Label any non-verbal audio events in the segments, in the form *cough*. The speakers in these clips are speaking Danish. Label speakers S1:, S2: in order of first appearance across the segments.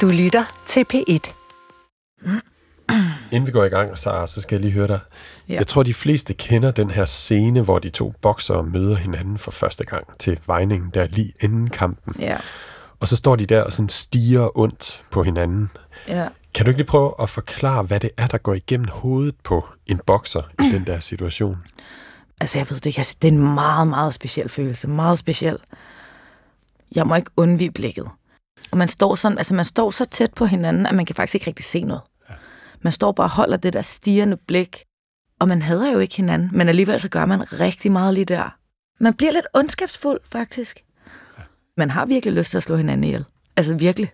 S1: Du lytter til P1.
S2: Inden vi går i gang, Sara, så skal jeg lige høre dig. Ja. Jeg tror, de fleste kender den her scene, hvor de to boksere møder hinanden for første gang til vejningen, der lige inden kampen.
S3: Ja.
S2: Og så står de der og sådan stiger ondt på hinanden.
S3: Ja.
S2: Kan du ikke lige prøve at forklare, hvad det er, der går igennem hovedet på en bokser i den der situation?
S3: Altså, jeg ved det ikke. Altså, det er en meget, meget speciel følelse. Meget speciel. Jeg må ikke undvige blikket. Og man står, sådan, altså, man står så tæt på hinanden, at man kan faktisk ikke rigtig se noget. Man står bare og holder det der stigende blik. Og man hader jo ikke hinanden, men alligevel så gør man rigtig meget lige der. Man bliver lidt ondskabsfuld, faktisk. Man har virkelig lyst til at slå hinanden ihjel. Altså virkelig.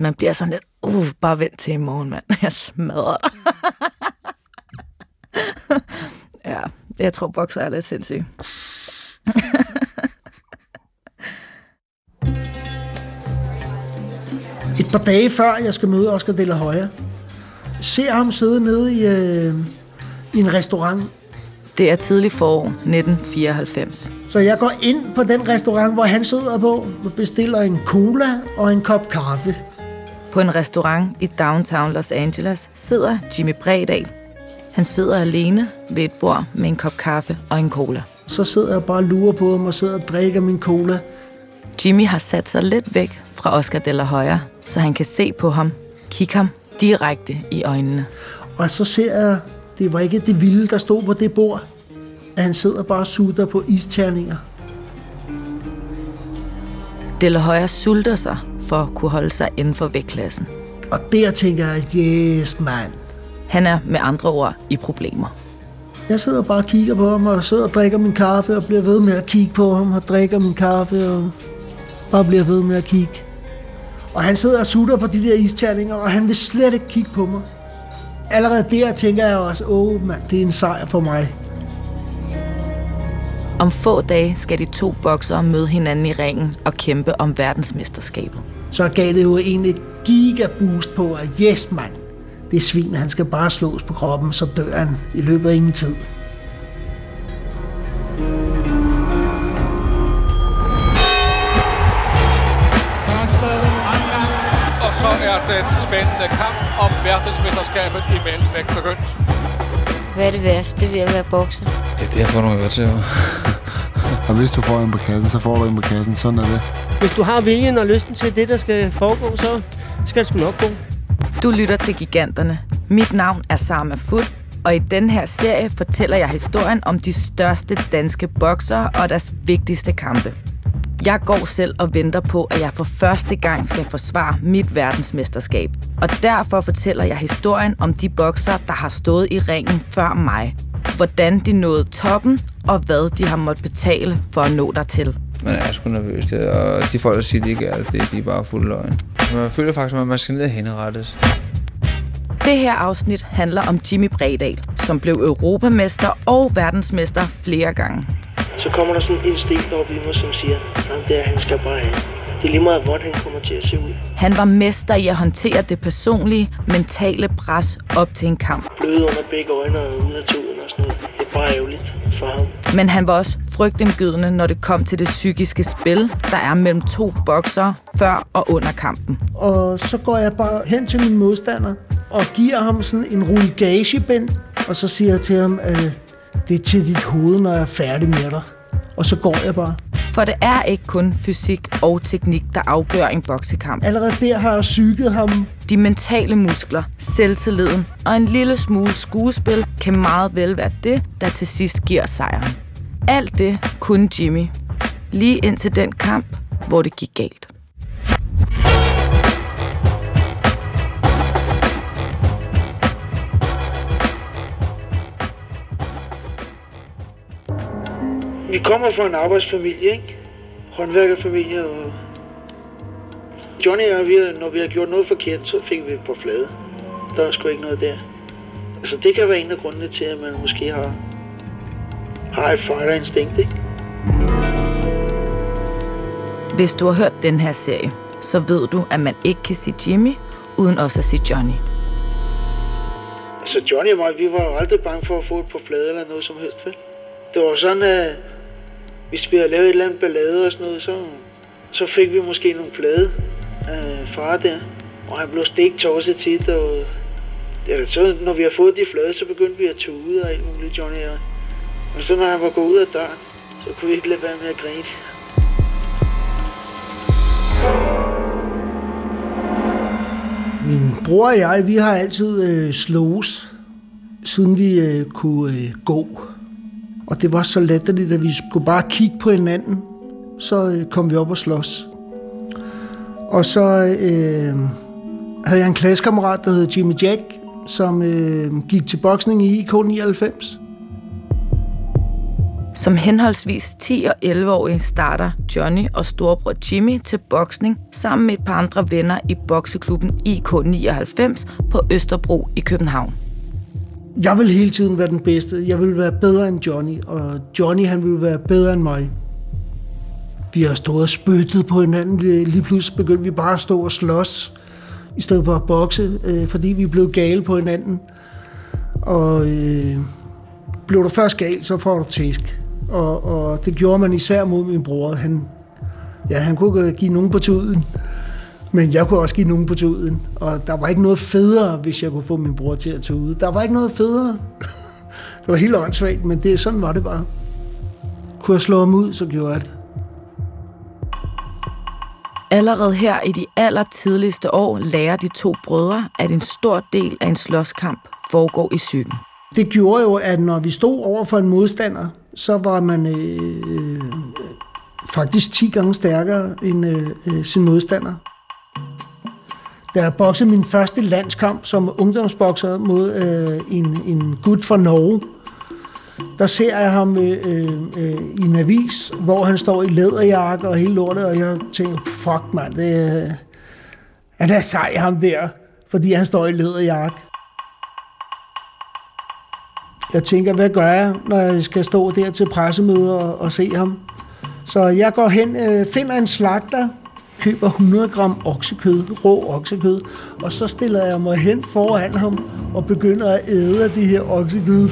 S3: Man bliver sådan lidt, uh, bare vent til i morgen, mand. *laughs* Jeg smadrer dig. *laughs* ja, jeg tror, bokser er lidt sindssyg.
S4: Et par dage før jeg skal møde Oscar de la Hoya, ser ham sidde nede i, øh, i en restaurant.
S3: Det er tidlig forår 1994.
S4: Så jeg går ind på den restaurant, hvor han sidder på, og bestiller en cola og en kop kaffe.
S3: På en restaurant i downtown Los Angeles sidder Jimmy Bredal. Han sidder alene ved et bord med en kop kaffe og en cola.
S4: Så sidder jeg bare og lurer på ham og sidder og drikker min cola.
S3: Jimmy har sat sig lidt væk fra Oscar de la Hoya, så han kan se på ham, kigge ham direkte i øjnene.
S4: Og så ser jeg, det var ikke det vilde, der stod på det bord, at han sidder bare og sutter på isterninger.
S3: De la Hoya sulter sig for at kunne holde sig inden for vægtklassen.
S4: Og der tænker jeg, yes mand.
S3: Han er med andre ord i problemer.
S4: Jeg sidder bare og kigger på ham, og sidder og drikker min kaffe, og bliver ved med at kigge på ham, og drikker min kaffe, og bare bliver ved med at kigge. Og han sidder og sutter på de der isterninger, og han vil slet ikke kigge på mig. Allerede der tænker jeg også, åh oh, mand, det er en sejr for mig.
S3: Om få dage skal de to boksere møde hinanden i ringen og kæmpe om verdensmesterskabet.
S4: Så gav det jo egentlig gigaboost på, at yes mand, det svin, han skal bare slås på kroppen, så dør han i løbet af ingen tid.
S5: Den spændende kamp om verdensmesterskabet i mellemvægt begyndt.
S6: Hvad er det værste ved at være bokser?
S7: Ja, det er at få nogle øretæver.
S8: Og hvis du får en på kassen, så får du en på kassen. Sådan er det.
S9: Hvis du har viljen og lysten til det, der skal foregå, så skal det sgu nok gå.
S3: Du lytter til Giganterne. Mit navn er Sama Fod, og i den her serie fortæller jeg historien om de største danske boksere og deres vigtigste kampe. Jeg går selv og venter på, at jeg for første gang skal forsvare mit verdensmesterskab. Og derfor fortæller jeg historien om de boksere, der har stået i ringen før mig. Hvordan de nåede toppen, og hvad de har måttet betale for at nå dertil.
S7: Man er sgu nervøs, det, og de folk, der siger, de ikke er det, det de er bare fuld løgn. Man føler faktisk, at man skal ned og henrettes.
S3: Det her afsnit handler om Jimmy Bredal, som blev europamester og verdensmester flere gange.
S10: Så kommer der sådan en instinkt op i mig, som siger, ham der, han skal bare have. Det er lige meget, hvordan han kommer til at se ud.
S3: Han var mester i at håndtere det personlige, mentale pres op til en kamp.
S10: Bløde under begge øjne og ud af tuden og sådan noget. Det er bare ærgerligt for ham.
S3: Men han var også frygtindgydende, når det kom til det psykiske spil, der er mellem to boksere før og under kampen.
S4: Og så går jeg bare hen til min modstander og giver ham sådan en rullagebind, og så siger jeg til ham, at det er til dit hoved, når jeg er færdig med dig. Og så går jeg bare.
S3: For det er ikke kun fysik og teknik, der afgør en boksekamp.
S4: Allerede der har jeg psyket ham.
S3: De mentale muskler, selvtilliden og en lille smule skuespil kan meget vel være det, der til sidst giver sejren. Alt det kunne Jimmy. Lige indtil den kamp, hvor det gik galt.
S10: Vi kommer fra en arbejdsfamilie, ikke? Håndværkerfamilie, og Johnny og vi, når vi har gjort noget forkert, så fik vi på flade. Der er sgu ikke noget der. Altså, det kan være en af grundene til, at man måske har, har et fighter-instinkt, ikke?
S3: Hvis du har hørt den her serie, så ved du, at man ikke kan sige Jimmy, uden også at sige Johnny.
S10: Altså, Johnny og mig, vi var jo aldrig bange for at få et på flade eller noget som helst, vel? Det var sådan, at hvis vi havde lavet et eller andet ballade og sådan noget, så, så fik vi måske nogle flade øh, far der. Og han blev stegt tosset tit, og ja, så når vi har fået de flade, så begyndte vi at tude og alt muligt, Johnny og Og så når han var gået ud af døren, så kunne vi ikke lade være med at grine.
S4: Min bror og jeg, vi har altid øh, slås, siden vi øh, kunne øh, gå. Og det var så latterligt, at vi skulle bare kigge på hinanden, så øh, kom vi op og slås. Og så øh, havde jeg en klassekammerat, der hed Jimmy Jack, som øh, gik til boksning i IK 99.
S3: Som henholdsvis 10 og 11-årig starter Johnny og storebror Jimmy til boksning sammen med et par andre venner i bokseklubben IK 99 på Østerbro i København.
S4: Jeg vil hele tiden være den bedste. Jeg vil være bedre end Johnny, og Johnny han vil være bedre end mig. Vi har stået og spyttet på hinanden. Lige pludselig begyndte vi bare at stå og slås, i stedet for at bokse, øh, fordi vi blev gale på hinanden. Og øh, blev du først gal, så får du tæsk. Og, og det gjorde man især mod min bror. Han, ja, han kunne give nogen på tuden, men jeg kunne også give nogen på tuden. Og der var ikke noget federe, hvis jeg kunne få min bror til at tude. Der var ikke noget federe. *laughs* det var helt åndssvagt, men det, sådan var det bare. Kunne jeg slå ham ud, så gjorde jeg det.
S3: Allerede her i de allertidligste år lærer de to brødre, at en stor del af en slåskamp foregår i psyken.
S4: Det gjorde jo, at når vi stod over for en modstander, så var man øh, faktisk 10 gange stærkere end øh, sin modstander. Da jeg boksede min første landskamp som ungdomsbokser mod øh, en, en gut fra Norge, der ser jeg ham øh, øh, i en avis, hvor han står i læderjakke og hele lortet, og jeg tænker, fuck mand, det er, han er sej ham der, fordi han står i læderjakke. Jeg tænker, hvad gør jeg, når jeg skal stå der til pressemøder og, og se ham? Så jeg går hen, øh, finder en slagter, køber 100 gram oksekød, rå oksekød, og så stiller jeg mig hen foran ham og begynder at æde af det her oksekød.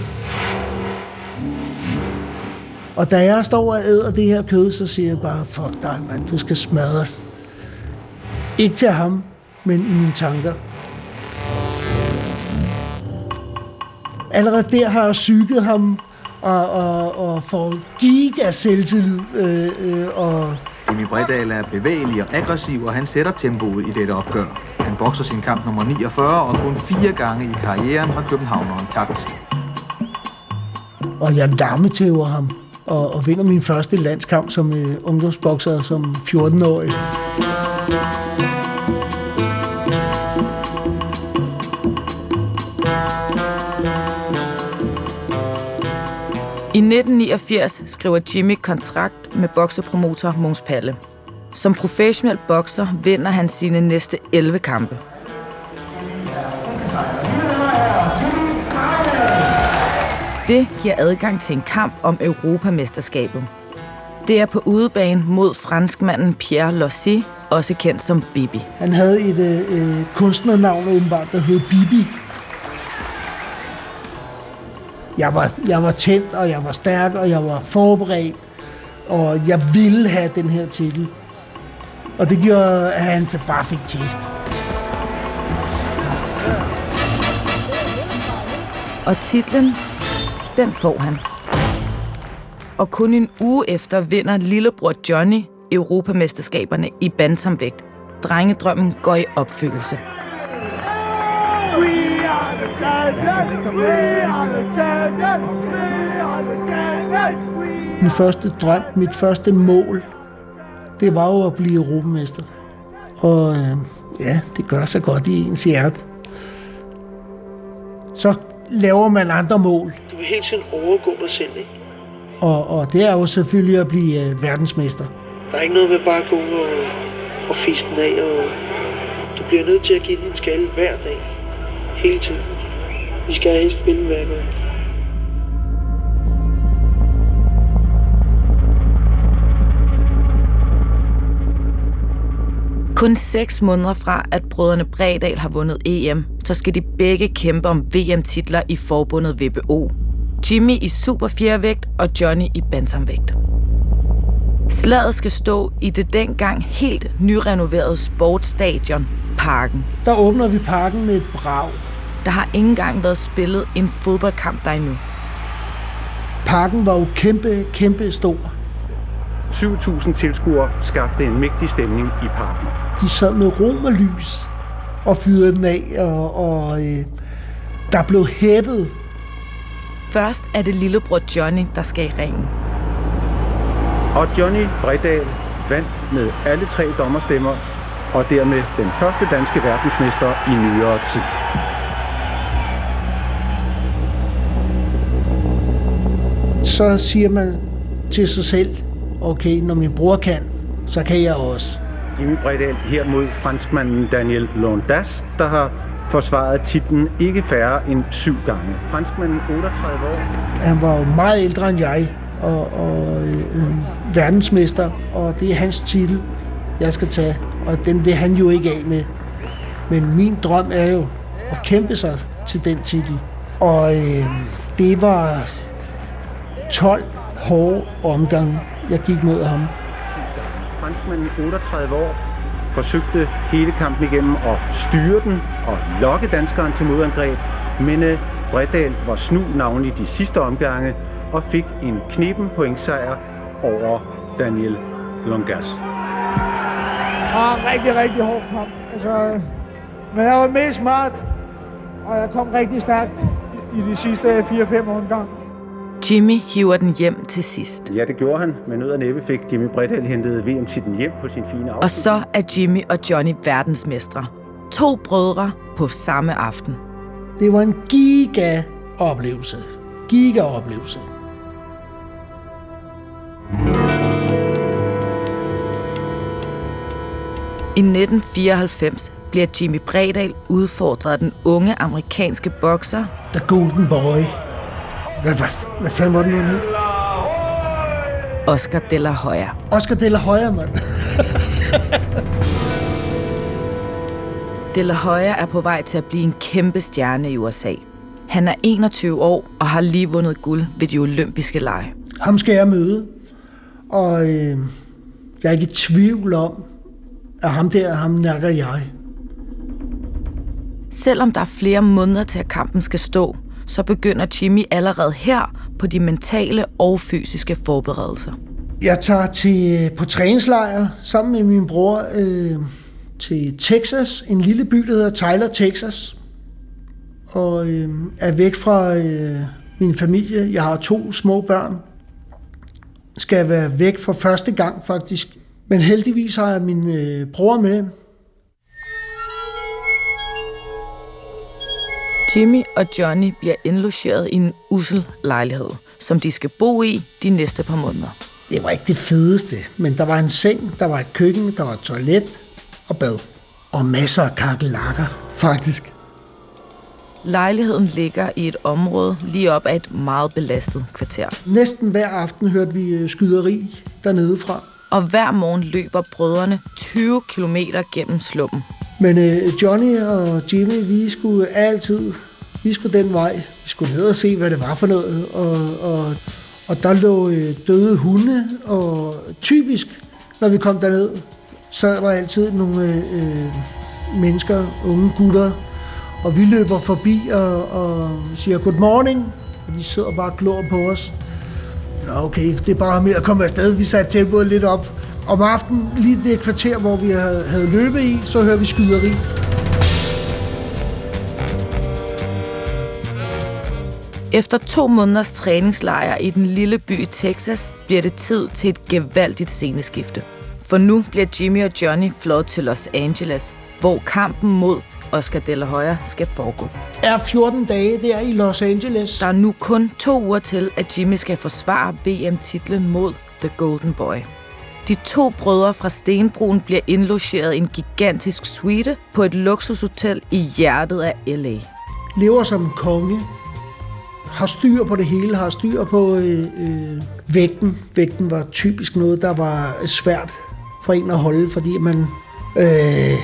S4: Og da jeg står og æder det her kød, så siger jeg bare, fuck dig mand, du skal smadres. Ikke til ham, men i mine tanker. Allerede der har jeg psyket ham og, og, og får giga selvtillid. Øh, øh, og
S1: Jimmy Bredal er bevægelig og aggressiv, og han sætter tempoet i dette opgør. Han bokser sin kamp nummer 49, og kun fire gange i karrieren har københavneren tabt.
S4: Og jeg lammetæver ham og, og vinder min første landskamp som øh, ungdomsbokser som 14-årig.
S3: 1989 skriver Jimmy kontrakt med boksepromotor Måns Palle. Som professionel bokser vinder han sine næste 11 kampe. Det giver adgang til en kamp om Europamesterskabet. Det er på udebane mod franskmanden Pierre Lossi, også kendt som Bibi.
S4: Han havde et øh, øh kunstnernavn åbenbart, der hed Bibi. Jeg var, jeg var tændt, og jeg var stærk, og jeg var forberedt, og jeg ville have den her titel. Og det gjorde, at han bare fik tæsk.
S3: Og titlen, den får han. Og kun en uge efter vinder lillebror Johnny Europamesterskaberne i bantamvægt. Drengedrømmen går i opfyldelse.
S4: Min første drøm, mit første mål, det var jo at blive europamester. Og øh, ja, det gør sig godt i ens hjerte. Så laver man andre mål.
S10: Du vil hele tiden overgå dig selv, ikke?
S4: Og, og det er jo selvfølgelig at blive øh, verdensmester.
S10: Der er ikke noget ved bare at gå og, og fiste den af, og du bliver nødt til at give din skalle hver dag. Hele tiden. Vi skal helst vinde hver gang.
S3: Kun seks måneder fra, at brødrene Bredal har vundet EM, så skal de begge kæmpe om VM-titler i forbundet VBO. Jimmy i superfjervægt og Johnny i bantamvægt. Slaget skal stå i det dengang helt nyrenoverede sportsstadion parken.
S4: Der åbner vi parken med et brag.
S3: Der har ikke engang været spillet en fodboldkamp der endnu.
S4: Parken var jo kæmpe, kæmpe stor.
S11: 7.000 tilskuere skabte en mægtig stemning i parken.
S4: De sad med rom og lys og fyrede den af, og, og øh, der blev hæppet.
S3: Først er det lillebror Johnny, der skal i ringen.
S11: Og Johnny Bredal vandt med alle tre dommerstemmer, og dermed den første danske verdensmester i nyere tid.
S4: Så siger man til sig selv, okay, når min bror kan, så kan jeg også.
S11: Jimmy Bredal her mod franskmanden Daniel Londas, der har forsvaret titlen ikke færre end syv gange. Franskmanden 38 år.
S4: Han var jo meget ældre end jeg, og, og øh, øh, verdensmester, og det er hans titel, jeg skal tage, og den vil han jo ikke af med. Men min drøm er jo at kæmpe sig til den titel. Og øh, det var 12 hårde omgange, jeg gik mod ham.
S11: Franskmanden 38 år forsøgte hele kampen igennem at styre den og lokke danskeren til modangreb, men øh, Bredal var snu navnlig de sidste omgange og fik en kniben pointsejr over Daniel Longas.
S12: Og en rigtig, rigtig hård kamp. Altså, men jeg var mest smart, og jeg kom rigtig stærkt i de sidste 4-5 omgange.
S3: Jimmy hiver den hjem til sidst.
S11: Ja, det gjorde han. Med nød og næppe fik Jimmy Bredal hentet VM-titlen hjem på sin fine afslutning.
S3: Og så er Jimmy og Johnny verdensmestre. To brødre på samme aften.
S4: Det var en giga-oplevelse. Giga-oplevelse.
S3: I 1994 bliver Jimmy Bredal udfordret af den unge amerikanske bokser
S4: The Golden Boy. Hvad, hvad, hvad fanden var det nu, hed?
S3: Oscar de la Hoya.
S4: Oscar de la Hoya, mand.
S3: De la Hoya er på vej til at blive en kæmpe stjerne i USA. Han er 21 år og har lige vundet guld ved de olympiske lege.
S4: Ham skal jeg møde. Og øh, jeg er ikke i tvivl om, at ham der, ham nakker jeg.
S3: Selvom der er flere måneder til, at kampen skal stå, så begynder Jimmy allerede her på de mentale og fysiske forberedelser.
S4: Jeg tager til, øh, på træningslejr sammen med min bror øh, til Texas, en lille by, der hedder Tyler, Texas. Og øh, er væk fra øh, min familie. Jeg har to små børn. Skal være væk for første gang faktisk. Men heldigvis har jeg min øh, bror med.
S3: Jimmy og Johnny bliver indlogeret i en usel lejlighed, som de skal bo i de næste par måneder.
S4: Det var ikke det fedeste, men der var en seng, der var et køkken, der var et toilet og bad. Og masser af kakelakker, faktisk.
S3: Lejligheden ligger i et område lige op ad et meget belastet kvarter.
S4: Næsten hver aften hørte vi øh, skyderi dernede fra.
S3: Og hver morgen løber brødrene 20 km gennem slummen.
S4: Men øh, Johnny og Jimmy, vi skulle altid, vi skulle den vej. Vi skulle ned og se, hvad det var for noget. Og, og, og der lå øh, døde hunde, og typisk, når vi kom derned, så var der altid nogle øh, øh, mennesker, unge gutter, og vi løber forbi og, og siger good morning, og de sidder bare og glor på os. Nå okay, det er bare med at komme afsted. Vi satte tempoet lidt op. Om aftenen, lige det kvarter, hvor vi havde, havde løbet i, så hører vi skyderi.
S3: Efter to måneders træningslejr i den lille by i Texas, bliver det tid til et gevaldigt sceneskifte. For nu bliver Jimmy og Johnny flået til Los Angeles, hvor kampen mod Oscar de la Hoya skal foregå.
S4: Er 14 dage der i Los Angeles.
S3: Der er nu kun to uger til, at Jimmy skal forsvare VM-titlen mod The Golden Boy. De to brødre fra Stenbroen bliver indlogeret i en gigantisk suite på et luksushotel i hjertet af L.A.
S4: Lever som en konge. Har styr på det hele. Har styr på øh, øh, vægten. Vægten var typisk noget, der var svært for en at holde, fordi man øh,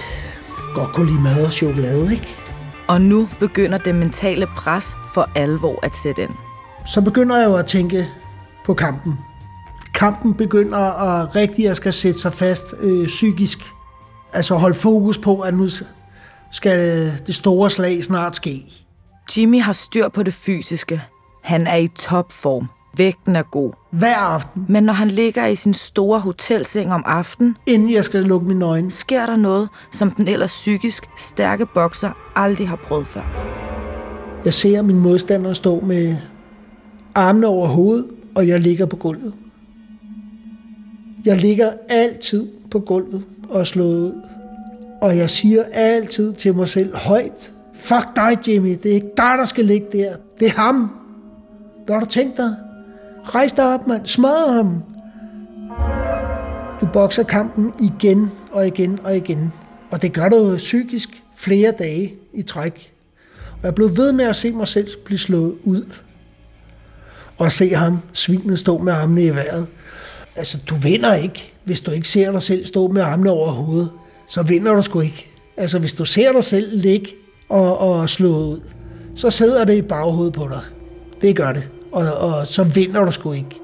S4: godt kunne lide mad og chokolade, ikke?
S3: Og nu begynder det mentale pres for alvor at sætte ind.
S4: Så begynder jeg jo at tænke på kampen. Kampen begynder at rigtig at skal sætte sig fast øh, psykisk. Altså holde fokus på, at nu, skal det store slag snart ske.
S3: Jimmy har styr på det fysiske. Han er i topform. Vægten er god.
S4: Hver aften.
S3: Men når han ligger i sin store hotelseng om aftenen,
S4: inden jeg skal lukke mine øjne,
S3: sker der noget, som den ellers psykisk stærke bokser aldrig har prøvet før.
S4: Jeg ser min modstander stå med armene over hovedet, og jeg ligger på gulvet. Jeg ligger altid på gulvet og slået ud. Og jeg siger altid til mig selv højt, fuck dig Jimmy, det er ikke dig, der skal ligge der. Det er ham. Hvad har du tænkt dig? Rejs dig op, mand. Smadre ham. Du bokser kampen igen og igen og igen. Og det gør du psykisk flere dage i træk. Og jeg blev ved med at se mig selv blive slået ud. Og se ham, svinet, stå med armene i vejret. Altså, du vinder ikke, hvis du ikke ser dig selv stå med armene over hovedet. Så vinder du sgu ikke. Altså, hvis du ser dig selv ligge og, og slå ud, så sidder det i baghovedet på dig. Det gør det. Og, og så vinder du sgu ikke.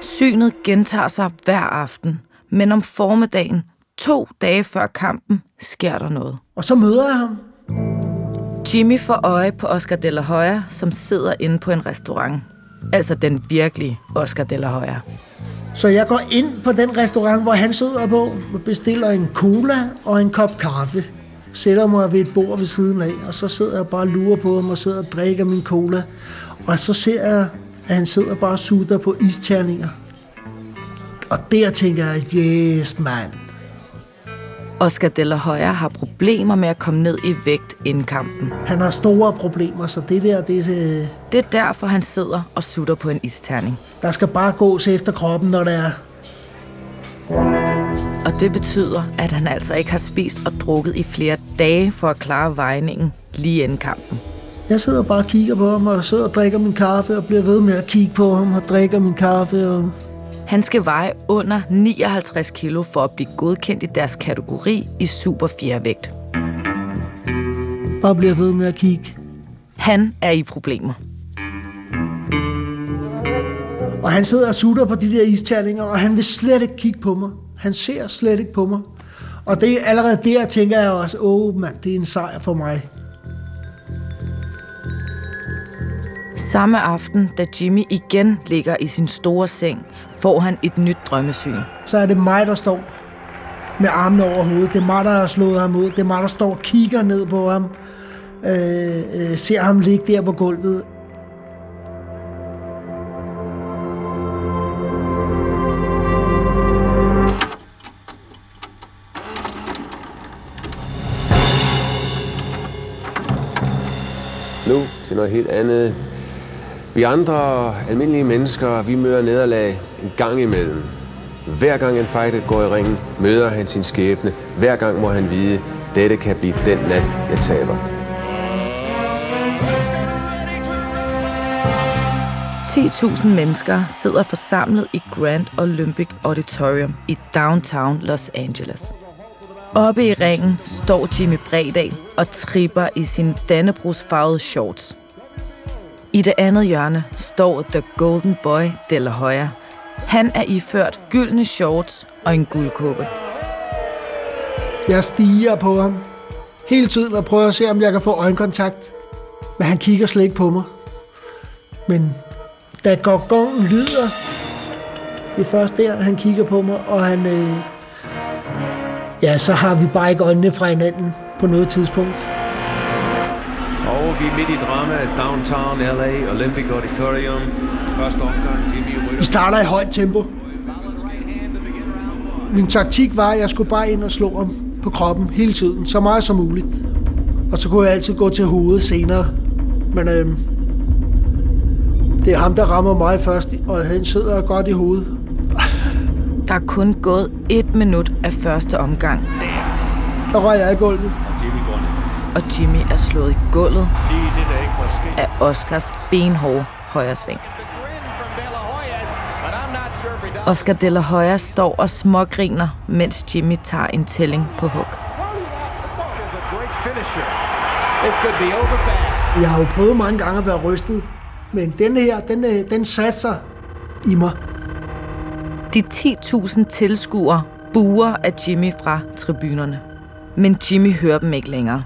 S3: Synet gentager sig hver aften, men om formiddagen, to dage før kampen, sker der noget.
S4: Og så møder jeg ham.
S3: Jimmy får øje på Oscar de la Hoya, som sidder inde på en restaurant. Altså den virkelige Oscar de la Hoya.
S4: Så jeg går ind på den restaurant, hvor han sidder på, og bestiller en cola og en kop kaffe. Sætter mig ved et bord ved siden af, og så sidder jeg bare og lurer på ham og sidder og drikker min cola. Og så ser jeg, at han sidder bare og sutter på isterninger. Og der tænker jeg, yes mand.
S3: Oscar de la Hoya har problemer med at komme ned i vægt inden kampen.
S4: Han har store problemer, så det der, det er...
S3: Det er derfor, han sidder og sutter på en isterning.
S4: Der skal bare gås efter kroppen, når det er.
S3: Og det betyder, at han altså ikke har spist og drukket i flere dage for at klare vejningen lige inden kampen.
S4: Jeg sidder bare og kigger på ham, og sidder og drikker min kaffe, og bliver ved med at kigge på ham, og drikker min kaffe, og
S3: han skal veje under 59 kilo for at blive godkendt i deres kategori i super 4 vægt.
S4: Bare bliver ved med at kigge.
S3: Han er i problemer.
S4: Og han sidder og sutter på de der isterninger, og han vil slet ikke kigge på mig. Han ser slet ikke på mig. Og det er allerede der, tænker jeg også, åh oh, mand, det er en sejr for mig.
S3: Samme aften, da Jimmy igen ligger i sin store seng, får han et nyt drømmesyn.
S4: Så er det mig, der står med armene over hovedet. Det er mig, der har slået ham ud. Det er mig, der står og kigger ned på ham. Øh, øh, ser ham ligge der på gulvet.
S13: Nu til noget helt andet. Vi andre almindelige mennesker, vi møder nederlag en gang imellem. Hver gang en fighter går i ringen, møder han sin skæbne. Hver gang må han vide, dette kan blive den nat, jeg taber.
S3: tusind mennesker sidder forsamlet i Grand Olympic Auditorium i downtown Los Angeles. Oppe i ringen står Jimmy Bredal og tripper i sin dannebrugsfarvede shorts – i det andet hjørne står The Golden Boy de la Hoya. Han er iført gyldne shorts og en guldkåbe.
S4: Jeg stiger på ham hele tiden og prøver at se, om jeg kan få øjenkontakt. Men han kigger slet ikke på mig. Men da gongongen lyder, det er først der, han kigger på mig, og han... Øh, ja, så har vi bare ikke øjnene fra hinanden på noget tidspunkt.
S13: Vi er midt i drama Downtown LA Olympic Auditorium. Første omgang, Jimmy
S4: ryger. Vi starter i højt tempo. Min taktik var, at jeg skulle bare ind og slå ham på kroppen hele tiden, så meget som muligt. Og så kunne jeg altid gå til hovedet senere. Men øhm, det er ham, der rammer mig først, og han sidder godt i hovedet.
S3: Der er kun gået et minut af første omgang.
S4: Der røg jeg i gulvet
S3: og Jimmy er slået i gulvet af Oscars benhårde højre sving. Oscar de la Hoya står og smågriner, mens Jimmy tager en tælling på hook.
S4: Jeg har jo prøvet mange gange at være rystet, men den her, den, den satser i mig.
S3: De 10.000 tilskuere buer af Jimmy fra tribunerne. Men Jimmy hører dem ikke længere.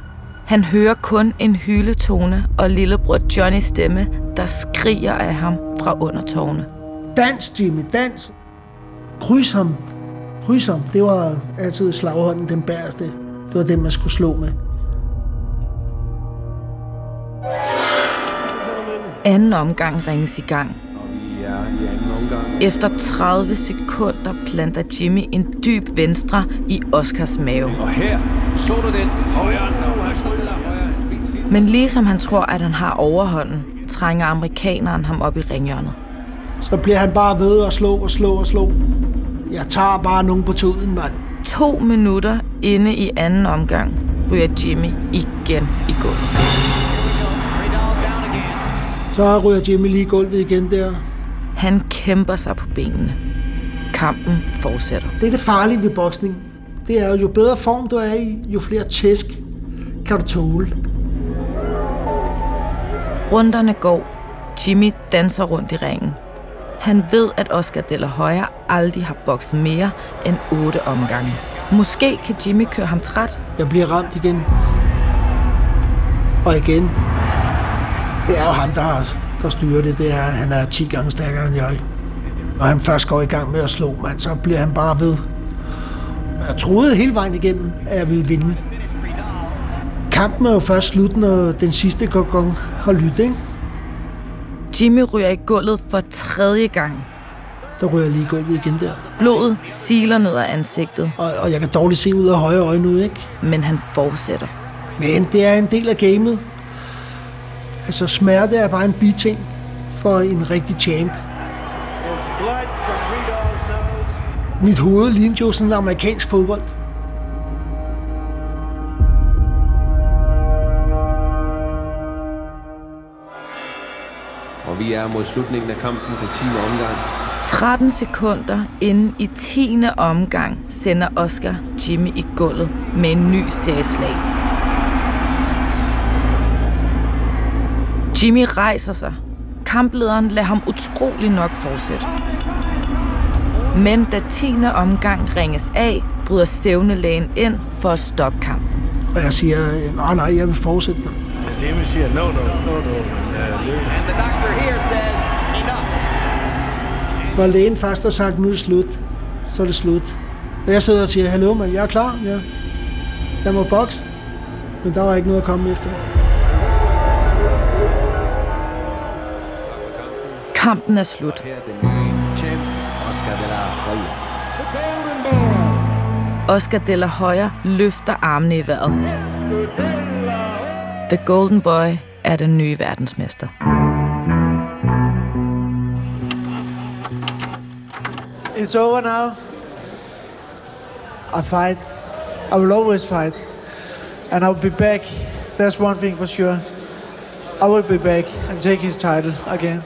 S3: Han hører kun en hyletone og lillebror Johnnys stemme, der skriger af ham fra under tårne.
S4: Dans, Jimmy, dans. Kryds ham. Kryds ham. Det var altid slaghånden den bæreste. Det var den, man skulle slå med.
S3: Anden omgang ringes i gang. Efter 30 sekunder planter Jimmy en dyb venstre i Oscars mave.
S13: Og her så du den højre.
S3: Men ligesom han tror, at han har overhånden, trænger amerikaneren ham op i ringhjørnet.
S4: Så bliver han bare ved at slå og slå og slå. Jeg tager bare nogen på tuden, mand.
S3: To minutter inde i anden omgang ryger Jimmy igen i gulvet.
S4: Så ryger Jimmy lige i gulvet igen der.
S3: Han kæmper sig på benene. Kampen fortsætter.
S4: Det er det farlige ved boksning. Det er jo, jo bedre form du er i, jo flere tæsk kan du tåle.
S3: Runderne går. Jimmy danser rundt i ringen. Han ved, at Oscar Della Højer aldrig har bokset mere end otte omgange. Måske kan Jimmy køre ham træt.
S4: Jeg bliver ramt igen. Og igen. Det er jo ham, der, har, der styrer det. det er, han er 10 gange stærkere end jeg. Når han først går i gang med at slå, man, så bliver han bare ved. Jeg troede hele vejen igennem, at jeg ville vinde. Kampen er jo først slut, når den sidste gang har lyttet, ikke?
S3: Jimmy ryger i gulvet for tredje gang.
S4: Der ryger jeg lige i gulvet igen der.
S3: Blodet siler ned ad ansigtet.
S4: Og, og jeg kan dårligt se ud af højre øje nu, ikke?
S3: Men han fortsætter.
S4: Men det er en del af gamet. Altså smerte er bare en biting for en rigtig champ. Mit hoved lignede jo sådan en amerikansk fodbold.
S13: Og vi er mod slutningen af kampen på 10. omgang.
S3: 13 sekunder inden i 10. omgang sender Oscar Jimmy i gulvet med en ny serieslag. Jimmy rejser sig. Kamplederen lader ham utrolig nok fortsætte. Men da 10. omgang ringes af, bryder stævnelægen ind for at stoppe kampen.
S4: Og jeg siger, nej, nej, jeg vil fortsætte den.
S14: Jimmy siger, no, no, no, no. And the doctor here says, enough.
S4: Når lægen først har sagt, nu er det slut, så er det slut. Og jeg sidder og siger, hallo, men jeg er klar, ja. Jeg må bokse. Men der var ikke noget at komme efter.
S3: Kampen er slut. Oscar de la Hoya løfter armene i vejret. The Golden Boy er den nye verdensmester.
S12: It's over now. I fight. I will always fight. And I'll be back. That's one thing for sure. I will be back and take his title again.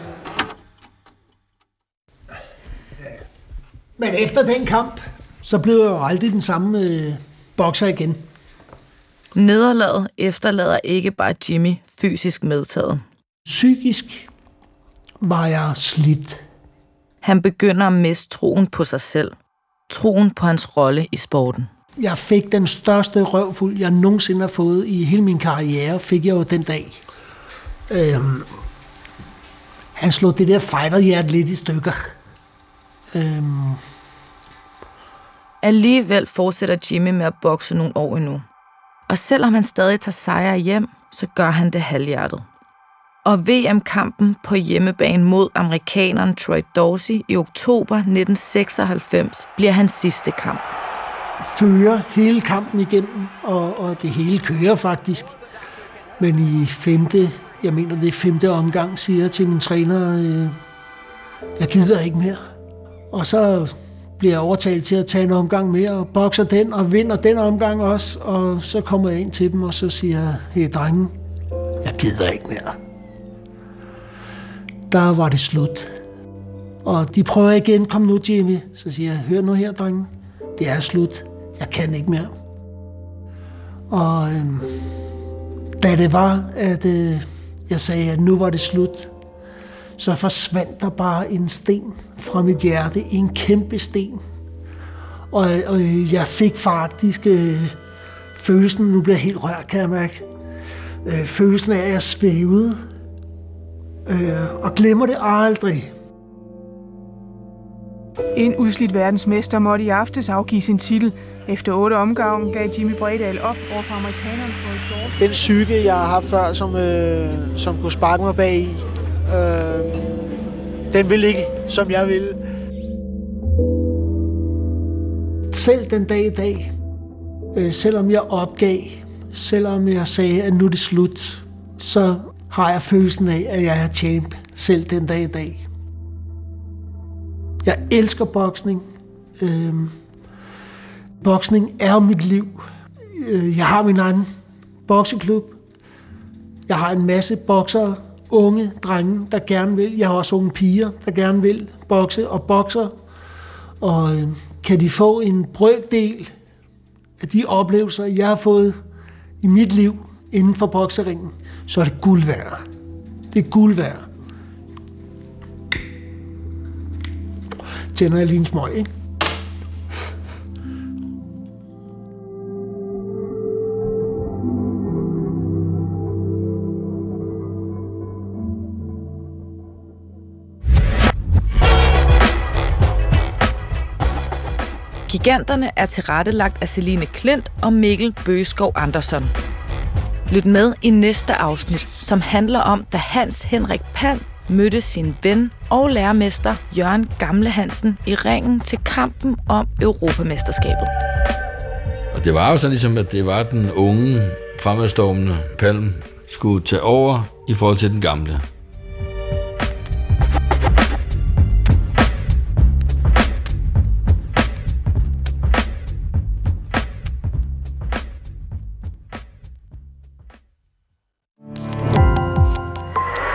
S4: Men efter den kamp, så blev jeg jo aldrig den samme øh, bokser igen.
S3: Nederlaget efterlader ikke bare Jimmy fysisk medtaget.
S4: Psykisk var jeg slidt.
S3: Han begynder at miste troen på sig selv. Troen på hans rolle i sporten.
S4: Jeg fik den største røvfuld, jeg nogensinde har fået i hele min karriere, fik jeg jo den dag. Øhm, han slog det der fighterhjerte lidt i stykker. Øhm,
S3: Alligevel fortsætter Jimmy med at bokse nogle år endnu. Og selvom han stadig tager sejre hjem, så gør han det halvhjertet. Og VM-kampen på hjemmebane mod amerikaneren Troy Dorsey i oktober 1996 bliver hans sidste kamp.
S4: fører hele kampen igennem, og, og det hele kører faktisk. Men i femte, jeg mener det er femte omgang, siger jeg til min træner, øh, jeg gider ikke mere. Og så bliver overtalt til at tage en omgang mere, og bokser den, og vinder den omgang også. Og så kommer jeg ind til dem, og så siger jeg, hey drenge, jeg gider ikke mere. Der var det slut. Og de prøver igen, kom nu Jimmy. Så siger jeg, hør nu her, drenge, det er slut. Jeg kan ikke mere. Og øhm, da det var, at øh, jeg sagde, at nu var det slut, så forsvandt der bare en sten fra mit hjerte. En kæmpe sten. Og, og jeg fik faktisk øh, følelsen, nu bliver jeg helt rørt, kan jeg mærke, øh, følelsen af, at jeg svævede, øh, og glemmer det aldrig.
S15: En udslidt verdensmester måtte i aftes afgive sin titel. Efter otte omgange gav Jimmy Bredal op over for amerikaneren Troy Dawson.
S12: Den psyke, jeg har haft før, som, øh, som kunne sparke mig bag i, øh, den vil ikke, som jeg ville.
S4: Selv den dag i dag, øh, selvom jeg opgav, selvom jeg sagde, at nu er det slut, så har jeg følelsen af, at jeg er champ selv den dag i dag. Jeg elsker boksning. Øh, boksning er mit liv. Øh, jeg har min egen bokseklub. Jeg har en masse boksere, unge drenge, der gerne vil. Jeg har også unge piger, der gerne vil bokse og bokser. Og øh, kan de få en brøkdel af de oplevelser, jeg har fået i mit liv inden for bokseringen, så er det guld værd. Det er guld værd. Tænder jeg lige en smøg, ikke?
S3: Giganterne er tilrettelagt af Celine Klint og Mikkel Bøgeskov Andersson. Lyt med i næste afsnit, som handler om, da Hans Henrik Pan mødte sin ven og lærermester Jørgen Gamle Hansen i ringen til kampen om Europamesterskabet.
S16: Og det var jo sådan ligesom, at det var den unge, fremadstormende Palm skulle tage over i forhold til den gamle.